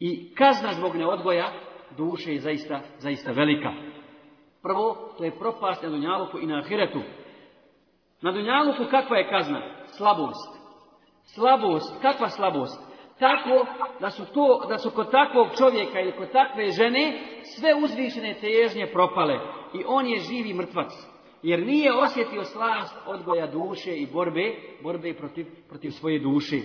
I kazna zbog neodgoja duše je zaista, zaista velika. Prvo, to je propast na Dunjaluku i na Ahiretu. Na Dunjaluku kakva je kazna? Slabost. Slabost. Kakva slabost? Tako da su, to, kod takvog čovjeka ili kod takve žene sve uzvišene težnje propale. I on je živi mrtvac. Jer nije osjetio slast odgoja duše i borbe, borbe protiv, protiv svoje duše.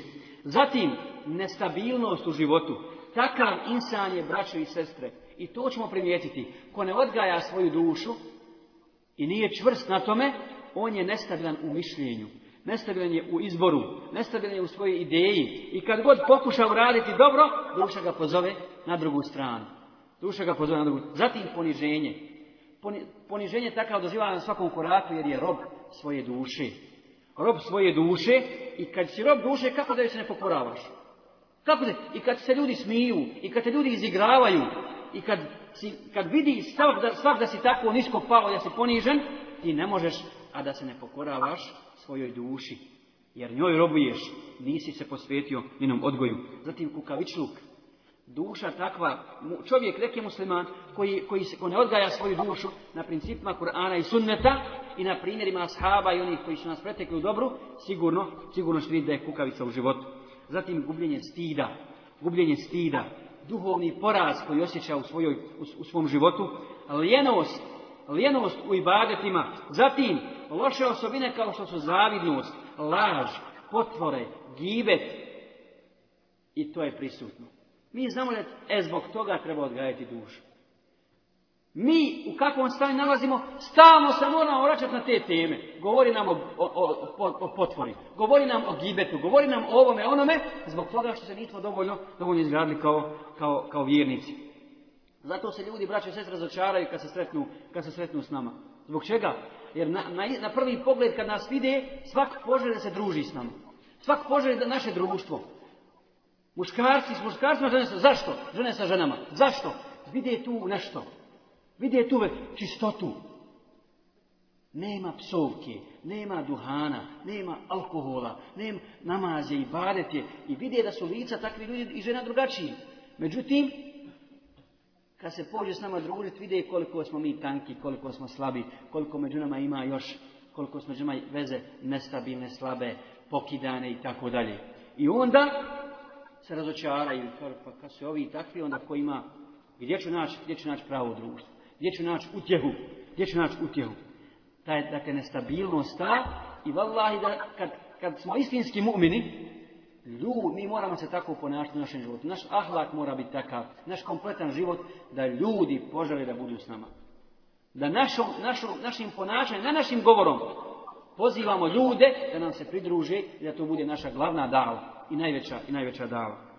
Zatim, nestabilnost u životu. Takav insan je braćo i sestre. I to ćemo primijetiti. Ko ne odgaja svoju dušu i nije čvrst na tome, on je nestabilan u mišljenju. Nestabilan je u izboru. Nestabilan je u svojoj ideji. I kad god pokuša uraditi dobro, duša ga pozove na drugu stranu. Duša ga pozove na drugu Zatim poniženje. Poniženje takav doziva na svakom koraku jer je rob svoje duše. Rob svoje duše i kad si rob duše, kako da joj se ne pokoravaš? Kako se, I kad se ljudi smiju, i kad te ljudi izigravaju, i kad, si, kad vidi svak da, svak da si tako nisko pao, da si ponižen, ti ne možeš, a da se ne pokoravaš svojoj duši. Jer njoj robuješ, nisi se posvetio njenom odgoju. Zatim kukavičluk. Duša takva, čovjek neki musliman koji, koji se, ko ne odgaja svoju dušu na principima Kur'ana i sunneta i na primjerima ashaba i onih koji su nas pretekli u dobru, sigurno, sigurno će vidjeti da je kukavica u životu. Zatim gubljenje stida, gubljenje stida, duhovni poraz koji osjeća u, svojoj, u svom životu, lijenost, lijenost u ibadetima, zatim loše osobine kao što su zavidnost, laž, potvore, gibet. I to je prisutno. Mi znamo da e zbog toga treba odgajati dušu. Mi u kakvom stanju nalazimo, stalno se moramo vraćati na te teme. Govori nam o, o, potvori, govori nam o gibetu, govori nam o ovome, onome, zbog toga što se nismo dovoljno, dovoljno izgradili kao, kao, kao vjernici. Zato se ljudi, braće i sestre, razočaraju kad se, sretnu, kad se sretnu s nama. Zbog čega? Jer na, na, prvi pogled kad nas vide, svak poželi da se druži s nama. Svak poželi da naše društvo. Muškarci s muškarcima, žene sa... Zašto? Žene sa ženama. Zašto? Vide tu nešto. Vidjeti uvek čistotu. Nema psovke, nema duhana, nema alkohola, nema namaze i badete. I vidje da su lica takvi ljudi i žena drugačiji. Međutim, kad se pođe s nama družiti, vide koliko smo mi tanki, koliko smo slabi, koliko među nama ima još, koliko smo među nama veze nestabilne, slabe, pokidane i tako dalje. I onda se razočaraju, pa kad su ovi takvi, onda ko ima, gdje ću naći, gdje ću naći pravo društvo? Gdje ću naći utjehu? Gdje ću naći utjehu? je dakle, nestabilnost ta i vallahi da kad, kad smo istinski mu'mini, mi moramo se tako ponašati u našem životu. Naš ahlak mora biti takav, naš kompletan život, da ljudi požele da budu s nama. Da našim ponašanjem, na našim govorom, pozivamo ljude da nam se pridruže i da to bude naša glavna dava i najveća, i najveća dava.